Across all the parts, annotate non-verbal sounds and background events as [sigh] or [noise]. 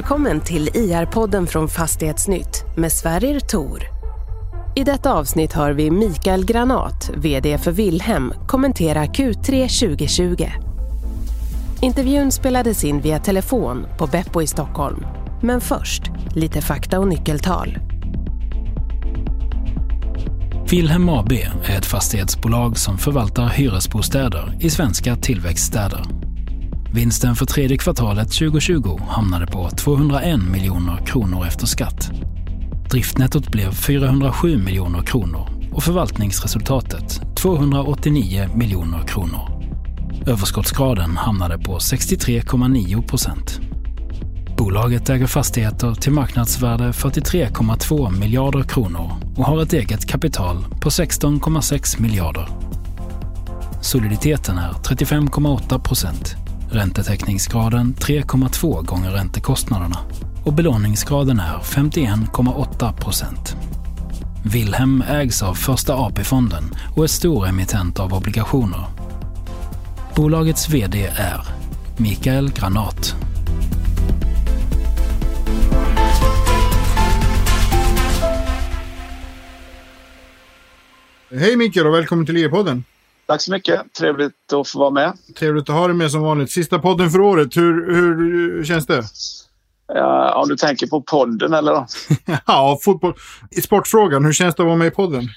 Välkommen till IR-podden från Fastighetsnytt med Sverrir Tor. I detta avsnitt hör vi Mikael Granat, VD för Wilhelm, kommentera Q3 2020. Intervjun spelades in via telefon på Beppo i Stockholm. Men först, lite fakta och nyckeltal. Wilhelm AB är ett fastighetsbolag som förvaltar hyresbostäder i svenska tillväxtstäder. Vinsten för tredje kvartalet 2020 hamnade på 201 miljoner kronor efter skatt. Driftnettot blev 407 miljoner kronor och förvaltningsresultatet 289 miljoner kronor. Överskottsgraden hamnade på 63,9 procent. Bolaget äger fastigheter till marknadsvärde 43,2 miljarder kronor och har ett eget kapital på 16,6 miljarder. Soliditeten är 35,8 procent Räntetäckningsgraden 3,2 gånger räntekostnaderna och belåningsgraden är 51,8 procent. Wilhelm ägs av Första AP-fonden och är stor emittent av obligationer. Bolagets VD är Mikael Granat. Hej Mikael och välkommen till E-podden. Tack så mycket. Trevligt att få vara med. Trevligt att ha dig med som vanligt. Sista podden för året. Hur, hur känns det? Ja, om du tänker på podden eller? [laughs] ja, fotboll. I sportfrågan, hur känns det att vara med i podden? [laughs]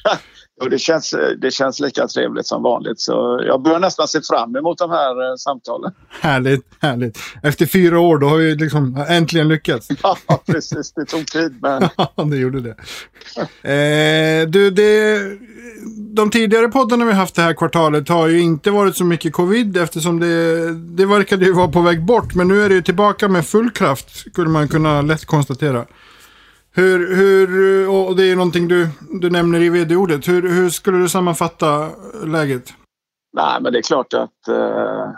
jo, det, känns, det känns lika trevligt som vanligt. Så jag börjar nästan se fram emot de här eh, samtalen. Härligt, härligt. Efter fyra år, då har vi liksom äntligen lyckats. [laughs] ja, precis. Det tog tid, men... [laughs] ja, det gjorde det. Eh, du, det de tidigare poddarna vi haft det här kvartalet har ju inte varit så mycket covid eftersom det, det verkade ju vara på väg bort. Men nu är det ju tillbaka med full kraft skulle man kunna lätt konstatera. Hur, hur och det är någonting du, du nämner i vd-ordet. Hur, hur skulle du sammanfatta läget? Nej, men det är klart att eh,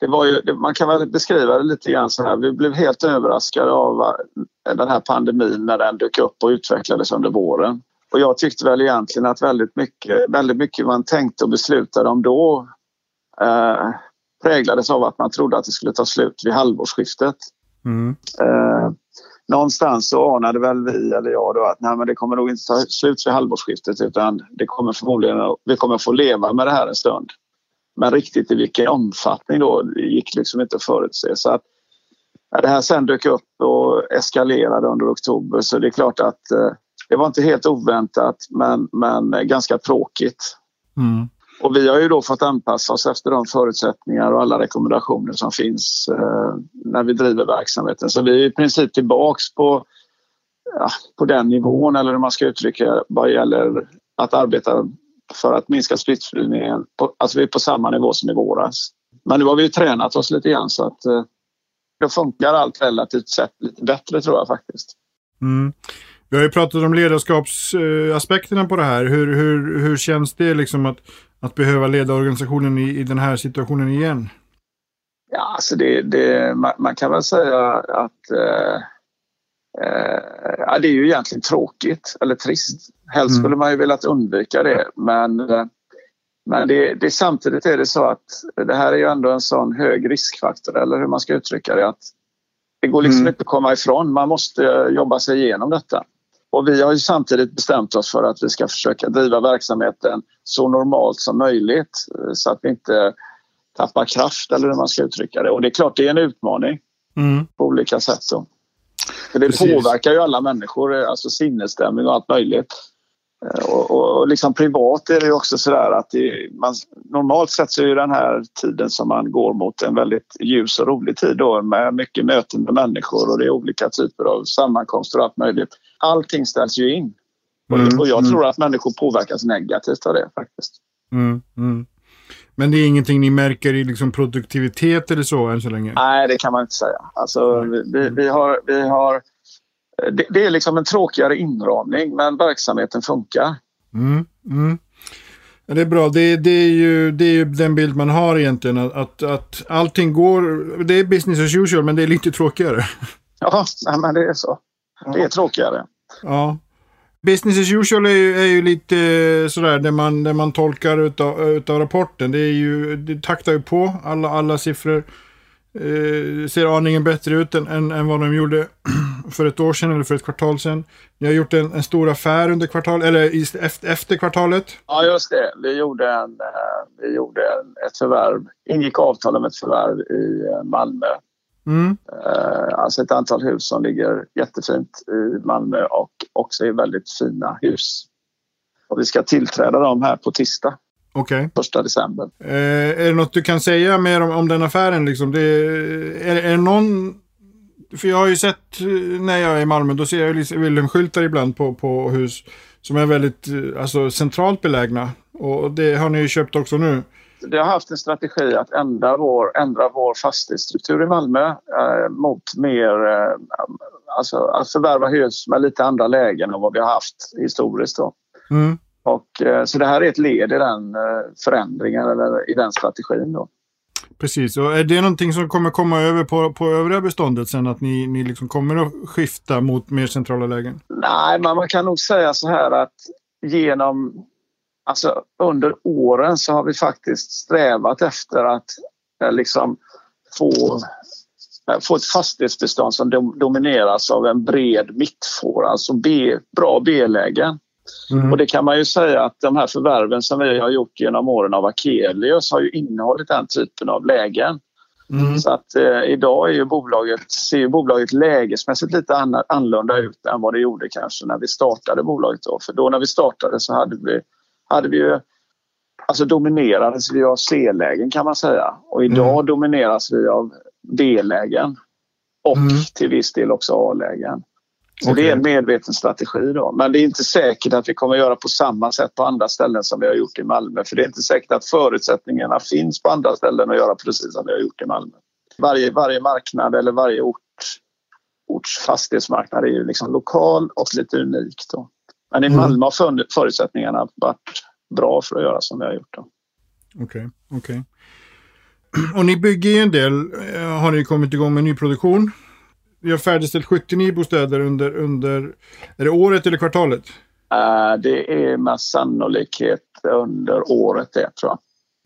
det var ju, man kan väl beskriva det lite grann så här. Vi blev helt överraskade av eh, den här pandemin när den dök upp och utvecklades under våren. Och jag tyckte väl egentligen att väldigt mycket, väldigt mycket man tänkte och beslutade om då eh, präglades av att man trodde att det skulle ta slut vid halvårsskiftet. Mm. Eh, någonstans så anade väl vi, eller jag då, att nej, men det kommer nog inte ta slut vid halvårsskiftet utan det kommer förmodligen, vi kommer få leva med det här en stund. Men riktigt i vilken omfattning då det gick liksom inte att förutse. Så att, ja, det här sen dök upp och eskalerade under oktober så det är klart att eh, det var inte helt oväntat men, men ganska tråkigt. Mm. Och vi har ju då fått anpassa oss efter de förutsättningar och alla rekommendationer som finns eh, när vi driver verksamheten. Så vi är i princip tillbaks på, ja, på den nivån eller hur man ska uttrycka vad gäller att arbeta för att minska smittspridningen. Alltså vi är på samma nivå som i våras. Men nu har vi ju tränat oss lite grann så att eh, då funkar allt relativt sett lite bättre tror jag faktiskt. Mm. Vi har ju pratat om ledarskapsaspekterna på det här. Hur, hur, hur känns det liksom att, att behöva leda organisationen i, i den här situationen igen? Ja, alltså det, det man, man, kan väl säga att eh, eh, ja, det är ju egentligen tråkigt eller trist. Helst mm. skulle man ju velat undvika det men, eh, men det, det, samtidigt är det så att det här är ju ändå en sån hög riskfaktor eller hur man ska uttrycka det. att Det går liksom mm. inte att komma ifrån. Man måste jobba sig igenom detta. Och vi har ju samtidigt bestämt oss för att vi ska försöka driva verksamheten så normalt som möjligt eh, så att vi inte tappar kraft eller hur man ska uttrycka det. Och det är klart det är en utmaning mm. på olika sätt. Då. För det Precis. påverkar ju alla människor, eh, alltså sinnesstämning och allt möjligt. Eh, och, och, och liksom privat är det ju också sådär att det, man, normalt sett så är den här tiden som man går mot en väldigt ljus och rolig tid då med mycket möten med människor och det är olika typer av sammankomster och allt möjligt. Allting ställs ju in. Mm, och jag mm. tror att människor påverkas negativt av det faktiskt. Mm, mm, Men det är ingenting ni märker i liksom produktivitet eller så än så länge? Nej, det kan man inte säga. Alltså, vi, vi, har, vi har det, det, är liksom en tråkigare inramning men verksamheten funkar. Mm, mm. Det är bra. Det, det, är ju, det är ju den bild man har egentligen. Att, att, att allting går. Det är business as usual men det är lite tråkigare. Ja, men det är så. Det är tråkigare. Ja. Business as usual är ju, är ju lite eh, sådär det man, det man tolkar utav, utav rapporten. Det, är ju, det taktar ju på alla, alla siffror eh, ser aningen bättre ut än, än, än, vad de gjorde [clears throat] för ett år sedan eller för ett kvartal sedan. Ni har gjort en, en stor affär under kvartal, eller efter, efter kvartalet. Ja, just det. Vi gjorde, en, eh, vi gjorde en, ett förvärv, ingick avtal om ett förvärv i eh, Malmö. Mm. Alltså ett antal hus som ligger jättefint i Malmö och också är väldigt fina hus. Och vi ska tillträda dem här på tisdag. Okej. Okay. Första december. Eh, är det något du kan säga mer om, om den affären? Liksom? Det, är, är det någon... För jag har ju sett eh, när jag är i Malmö, då ser jag Wilhelm-skyltar ibland på, på hus som är väldigt eh, alltså, centralt belägna. Och det har ni ju köpt också nu. Vi har haft en strategi att ändra vår, ändra vår fastighetsstruktur i Malmö eh, mot mer, eh, alltså att förvärva hus med lite andra lägen än vad vi har haft historiskt. Då. Mm. Och, eh, så det här är ett led i den eh, förändringen eller i den strategin. Då. Precis, och är det någonting som kommer komma över på, på övriga beståndet sen att ni, ni liksom kommer att skifta mot mer centrala lägen? Nej, men man kan nog säga så här att genom Alltså under åren så har vi faktiskt strävat efter att eh, liksom få, få ett fastighetsbestånd som domineras av en bred mittfåra, alltså B, bra B-lägen. Mm. Och det kan man ju säga att de här förvärven som vi har gjort genom åren av Akelius har ju innehållit den typen av lägen. Mm. Så att eh, idag är ju bolaget, ser ju bolaget lägesmässigt lite an, annorlunda ut än vad det gjorde kanske när vi startade bolaget. Då. För då när vi startade så hade vi, hade vi ju, alltså dominerades vi av C-lägen kan man säga. Och idag mm. domineras vi av B-lägen och mm. till viss del också A-lägen. Så okay. det är en medveten strategi då. Men det är inte säkert att vi kommer göra på samma sätt på andra ställen som vi har gjort i Malmö. För det är inte säkert att förutsättningarna finns på andra ställen att göra precis som vi har gjort i Malmö. Varje, varje marknad eller varje ort, orts fastighetsmarknad är ju liksom lokal och lite unik. Då. Men i mm. Malmö har förutsättningarna varit bra för att göra som vi har gjort. Okej, okay, okej. Okay. [clears throat] Och ni bygger ju en del, eh, har ni kommit igång med nyproduktion? vi har färdigställt 79 bostäder under, under är det året eller kvartalet? Uh, det är med sannolikhet under året det tror jag.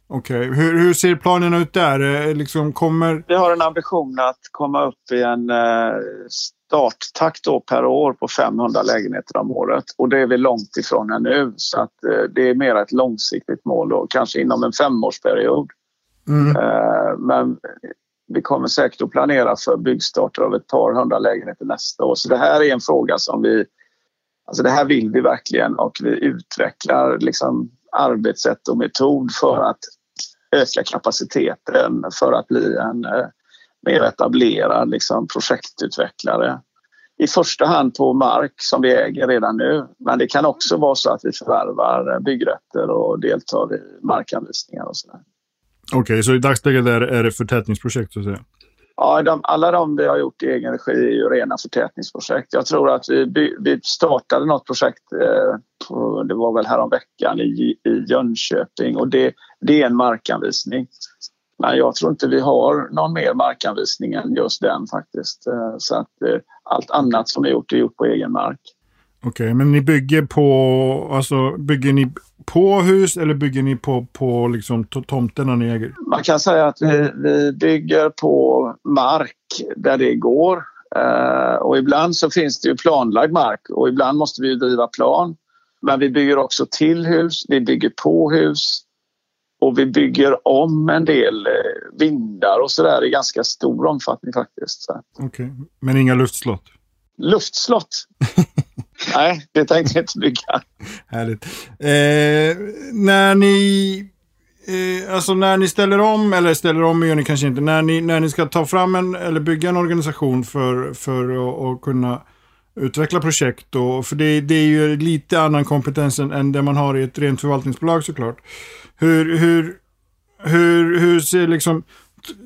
Okej, okay. hur, hur ser planen ut där? Liksom kommer... Vi har en ambition att komma upp i en uh, starttakt då per år på 500 lägenheter om året och det är vi långt ifrån ännu så att uh, det är mer ett långsiktigt mål då, kanske inom en femårsperiod. Mm. Men vi kommer säkert att planera för byggstarter av ett par hundra lägenheter nästa år. Så det här är en fråga som vi... Alltså det här vill vi verkligen och vi utvecklar liksom arbetssätt och metod för att öka kapaciteten för att bli en eh, mer etablerad liksom, projektutvecklare. I första hand på mark som vi äger redan nu. Men det kan också vara så att vi förvärvar byggrätter och deltar i markanvisningar och sådär. Okej, okay, så i dagsläget är, är det förtätningsprojekt så att säga? Ja, de, alla de vi har gjort i egen regi är ju rena förtätningsprojekt. Jag tror att vi, vi startade något projekt, eh, på, det var väl häromveckan i, i Jönköping och det, det är en markanvisning. Men jag tror inte vi har någon mer markanvisning än just den faktiskt. Eh, så att eh, allt annat som är gjort är gjort på egen mark. Okej, okay, men ni bygger på, alltså bygger ni på hus eller bygger ni på, på liksom tomterna ni äger? Man kan säga att vi, vi bygger på mark där det går. Uh, och ibland så finns det ju planlagd mark och ibland måste vi driva plan. Men vi bygger också till hus, vi bygger på hus och vi bygger om en del uh, vindar och sådär i ganska stor omfattning faktiskt. Okej, okay. men inga luftslott? Luftslott? [laughs] Nej, det tänkte jag inte bygga. Härligt. Eh, när ni eh, alltså när ni ställer om, eller ställer om gör ni kanske inte, när ni, när ni ska ta fram en, eller bygga en organisation för, för att kunna utveckla projekt. Och, för det, det är ju lite annan kompetens än, än det man har i ett rent förvaltningsbolag såklart. Hur, hur, hur, hur ser liksom,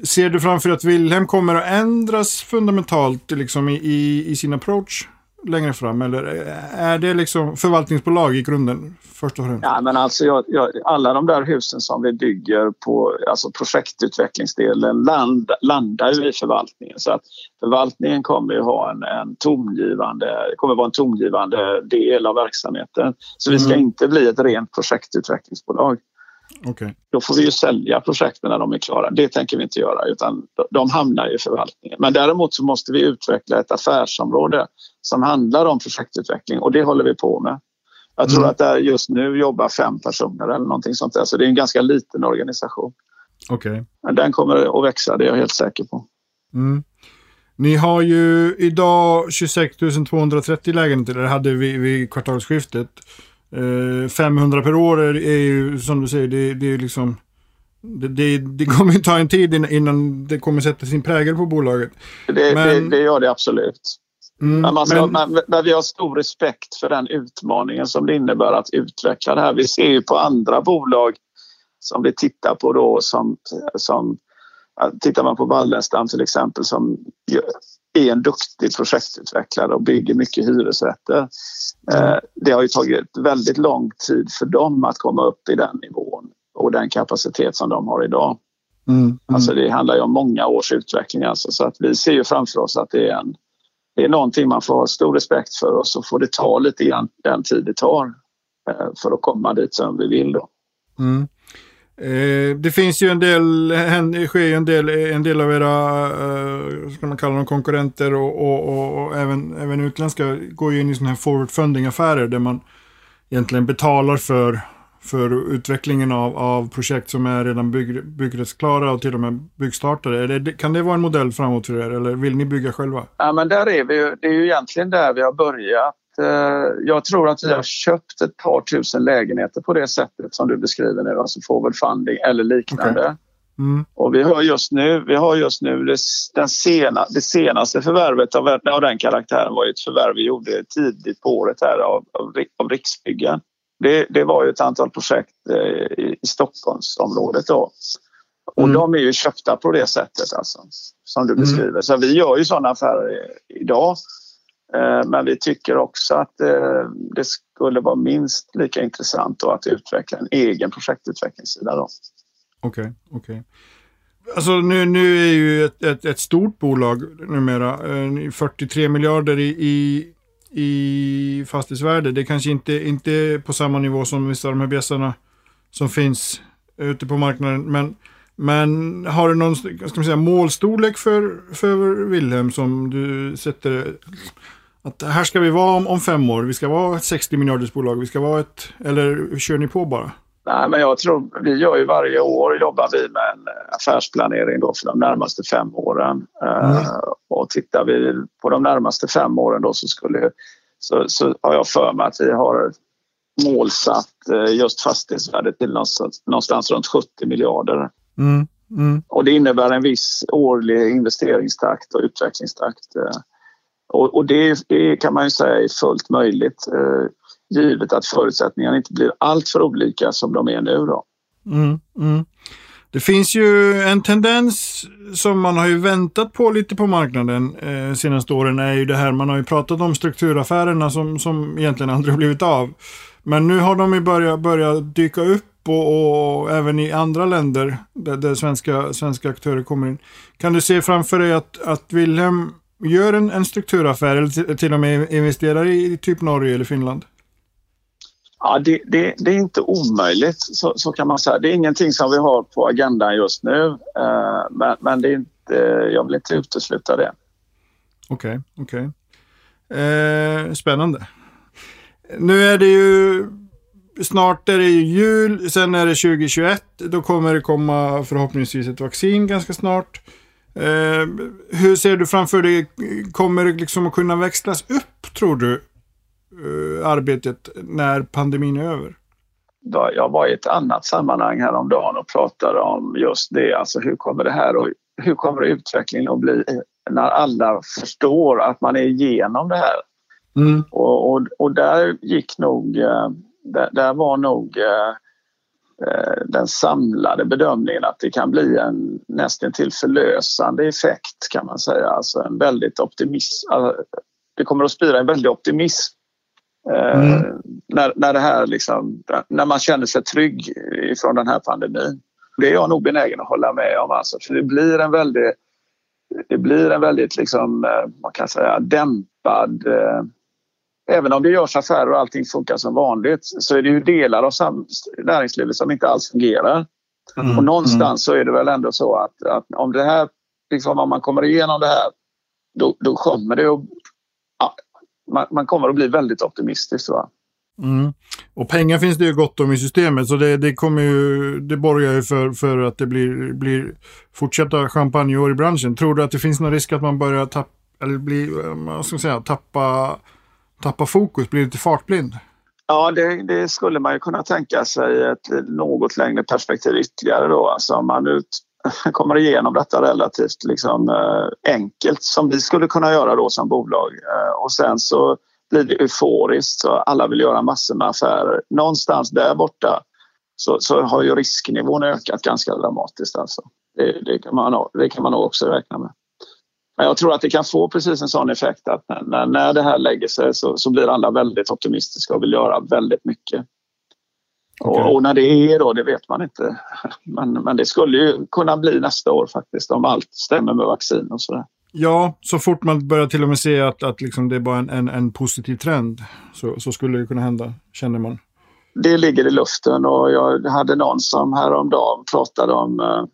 ser du framför att Wilhelm kommer att ändras fundamentalt liksom, i, i, i sin approach? Längre fram? Eller är det liksom förvaltningsbolag i grunden först och främst? Ja, men alltså jag, jag, alla de där husen som vi bygger på alltså projektutvecklingsdelen land, landar ju i förvaltningen. Så att förvaltningen kommer ju ha en, en tongivande, kommer vara en tongivande del av verksamheten. Så vi ska mm. inte bli ett rent projektutvecklingsbolag. Okay. Då får vi ju sälja projekten när de är klara. Det tänker vi inte göra utan de hamnar i förvaltningen. Men däremot så måste vi utveckla ett affärsområde som handlar om projektutveckling och det håller vi på med. Jag tror mm. att där just nu jobbar fem personer eller någonting sånt där. Så det är en ganska liten organisation. Okej. Okay. Men den kommer att växa, det är jag helt säker på. Mm. Ni har ju idag 26 230 lägenheter, det hade vi vid kvartalsskiftet. 500 eh, per år är, är ju som du säger, det, det är liksom det, det, det, kommer ju ta en tid innan det kommer sätta sin prägel på bolaget. Det, men... det, det gör det absolut. Mm, men, man ska, men... Man, men vi har stor respekt för den utmaningen som det innebär att utveckla det här. Vi ser ju på andra bolag som vi tittar på då som, som tittar man på Wallenstam till exempel som är en duktig projektutvecklare och bygger mycket hyresrätter. Mm. Det har ju tagit väldigt lång tid för dem att komma upp i den nivån och den kapacitet som de har idag. Mm. Mm. Alltså det handlar ju om många års utveckling alltså, så att vi ser ju framför oss att det är, en, det är någonting man får ha stor respekt för och så får det ta lite grann den tid det tar eh, för att komma dit som vi vill då. Mm. Eh, det finns ju en del, det sker ju en del, en del av era, eh, ska man kalla dem konkurrenter och, och, och, och, även, även utländska går ju in i sådana här forward funding affärer där man egentligen betalar för, för utvecklingen av, av projekt som är redan bygg, byggrättsklara och till och med byggstartade. Det, kan det vara en modell framåt för er eller vill ni bygga själva? Ja men där är vi ju, Det är ju egentligen där vi har börjat jag tror att vi har köpt ett par tusen lägenheter på det sättet som du beskriver nu, alltså forward funding eller liknande. Okay. Mm. Och vi har just nu, vi har just nu det, den sena, det senaste förvärvet av, av den karaktären var ett förvärv vi gjorde tidigt på året här av, av, av Riksbyggen. Det, det, var ju ett antal projekt eh, i, i Stockholmsområdet då. Och mm. de är ju köpta på det sättet alltså, som du mm. beskriver. Mm. Så vi gör ju sådana affärer idag. Eh, men vi tycker också att eh, det skulle vara minst lika intressant att utveckla en egen projektutvecklingssida. Okej, okay, okej. Okay. Alltså nu, nu är ju ett, ett, ett stort bolag numera, eh, 43 miljarder i, i, i fastighetsvärde. Det är kanske inte, inte på samma nivå som vissa av de här bjässarna som finns ute på marknaden. Men, men har du någon ska man säga, målstorlek för, för Wilhelm som du sätter att här ska vi vara om, om fem år. Vi ska vara ett 60 miljarders bolag. Vi ska vara ett... Eller kör ni på bara? Nej, men jag tror vi gör ju varje år jobbar vi med en affärsplanering då för de närmaste fem åren. Mm. Uh, och tittar vi på de närmaste fem åren då så skulle så, så har jag för mig att vi har målsatt uh, just fastighetsvärdet till någonstans, någonstans runt 70 miljarder. Mm. Mm. Och det innebär en viss årlig investeringstakt och utvecklingstakt. Och, och det, är, kan man ju säga är fullt möjligt eh, givet att förutsättningarna inte blir alltför olika som de är nu. Då. Mm, mm. Det finns ju en tendens som man har ju väntat på lite på marknaden eh, senaste åren är ju det här, man har ju pratat om strukturaffärerna som, som egentligen aldrig har blivit av. Men nu har de ju börjat, börjat dyka upp och, och, även i andra länder där, där, svenska, svenska aktörer kommer in. Kan du se framför dig att, att Wilhelm gör en, en strukturaffär eller till och med investerar i, typ Norge eller Finland? Ja, det, det, det, är inte omöjligt, så, så, kan man säga. Det är ingenting som vi har på agendan just nu, uh, men, men, det är inte, jag vill inte utesluta det. Okej, okay, okej. Okay. Eh, spännande. Nu är det ju snart är det jul, sen är det 2021. Då kommer det komma förhoppningsvis ett vaccin ganska snart. Eh, hur ser du framför dig, kommer det liksom att kunna växlas upp tror du, eh, arbetet när pandemin är över? Jag var i ett annat sammanhang häromdagen och pratade om just det, alltså hur kommer det här och hur kommer utvecklingen att bli när alla förstår att man är igenom det här? Mm. Och, och, och, där gick nog, eh, där, där var nog den samlade bedömningen att det kan bli en nästan till förlösande effekt kan man säga. Alltså en väldigt optimism. Det kommer att spira en väldig optimism eh, mm. när, när, det här liksom, när man känner sig trygg ifrån den här pandemin. Det är jag nog benägen att hålla med om. Alltså, för det blir en väldigt, det blir en väldigt liksom, eh, man kan säga, dämpad även om det görs affärer och allting funkar som vanligt så är det ju delar av näringslivet som inte alls fungerar. Mm. Och någonstans mm. så är det väl ändå så att, att om det här, liksom om man kommer igenom det här, då, då kommer det att... Ja, man, man, kommer att bli väldigt optimistisk. Va? Mm. Och pengar finns det ju gott om i systemet så det, det kommer ju, det borgar ju för, för att det blir, blir fortsätta champagneår i branschen. Tror du att det finns någon risk att man börjar tappa, eller bli, vad ska man säga, tappa, Tappar fokus, blir lite fartblind? Ja, det, det, skulle man ju kunna tänka sig ett något längre perspektiv ytterligare då. Alltså om man ut, [laughs] kommer igenom detta relativt liksom, eh, enkelt som vi skulle kunna göra då som bolag. Eh, och sen så blir det euforiskt så alla vill göra massor med affärer. Någonstans där borta så, så har ju risknivån ökat ganska dramatiskt. Alltså. Det, det, kan man, det kan man nog också räkna med. Men jag tror att det kan få precis en sån effekt att när, när det här lägger sig så, så blir alla väldigt optimistiska och vill göra väldigt mycket. Okay. Och, och, när det är då, det vet man inte. [laughs] Men, men det skulle ju kunna bli nästa år faktiskt om allt stämmer med vaccin och sådär. Ja, så fort man börjar till och med se att, att liksom det är bara en, en, en positiv trend så, så skulle det kunna hända, känner man. Det ligger i luften och jag hade någon som häromdagen pratade om, eh,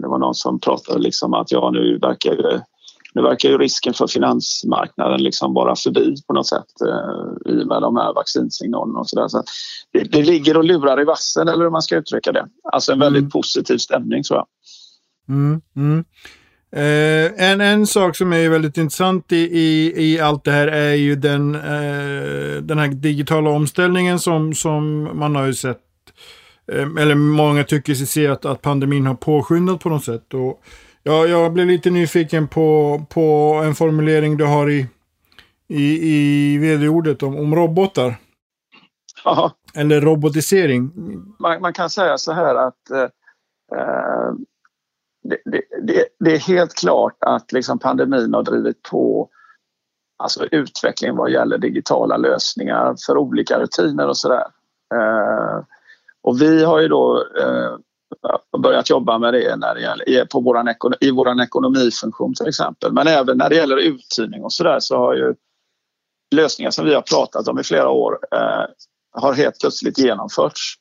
det var någon som pratade liksom att ja nu verkar nu verkar ju risken för finansmarknaden liksom vara förbi på något sätt eh, i och med de här vaccinsignalerna och sådär. Så det, det ligger och lurar i vassen eller hur man ska uttrycka det. Alltså en väldigt mm. positiv stämning tror jag. Mm, mm. Eh, en, en sak som är väldigt intressant i, i, i allt det här är ju den, eh, den här digitala omställningen som, som man har ju sett, eh, eller många tycker sig se att, att pandemin har påskyndat på något sätt. Och jag, jag blev lite nyfiken på, på en formulering du har i, i, i vd-ordet om, om robotar. Aha. Eller robotisering. Man, man, kan säga så här att eh, det, det, det, är helt klart att liksom pandemin har drivit på alltså utvecklingen vad gäller digitala lösningar för olika rutiner och sådär. Eh, och vi har ju då eh, börjat jobba med det när det gäller, på våran, i vår ekonomifunktion till exempel. Men även när det gäller uthyrning och sådär så har ju lösningar som vi har pratat om i flera år eh, har helt plötsligt genomförts.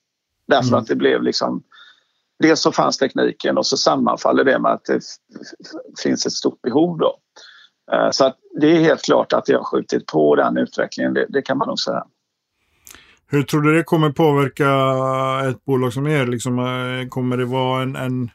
Därför mm. att det blev liksom dels så fanns tekniken och så sammanfaller det med att det finns ett stort behov. Då. Eh, så att det är helt klart att det har skjutit på den utvecklingen, det, det kan man nog säga. Hur tror du det kommer påverka ett bolag som er? Liksom, eh, kommer det vara en, en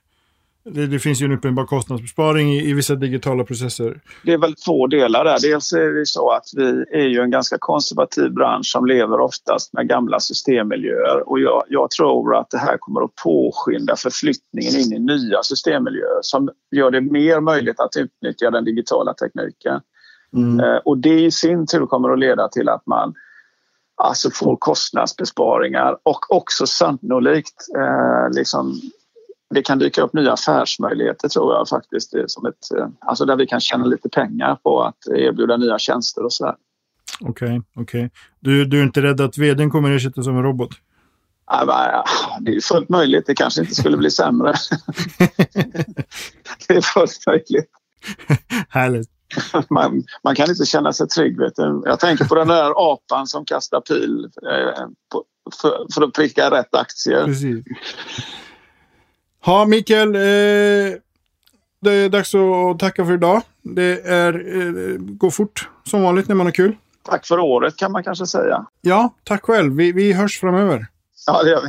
det, det, finns ju en uppenbar kostnadsbesparing i, i, vissa digitala processer. Det är väl två delar där. Dels är det så att vi är ju en ganska konservativ bransch som lever oftast med gamla systemmiljöer och jag, jag tror att det här kommer att påskynda förflyttningen in i nya systemmiljöer som gör det mer möjligt att utnyttja den digitala tekniken. Mm. Eh, och det i sin tur kommer att leda till att man alltså får kostnadsbesparingar och också sannolikt eh, liksom det kan dyka upp nya affärsmöjligheter tror jag faktiskt. Som ett, eh, alltså där vi kan tjäna lite pengar på att erbjuda nya tjänster och sådär. Okej, okay, okej. Okay. Du, du är inte rädd att vdn kommer ersättas som en robot? Det är fullt möjligt. Det kanske inte skulle bli sämre. [laughs] [laughs] det är fullt möjligt. Härligt. [laughs] Man, man, kan inte känna sig trygg. Vet du. Jag tänker på den där apan som kastar pil eh, på, för, för, att pricka rätt aktier. Precis. Ja, Mikael. Eh, det är dags att tacka för idag. Det är, eh, går fort som vanligt när man har kul. Tack för året kan man kanske säga. Ja, tack själv. Vi, vi hörs framöver. Ja, det gör vi.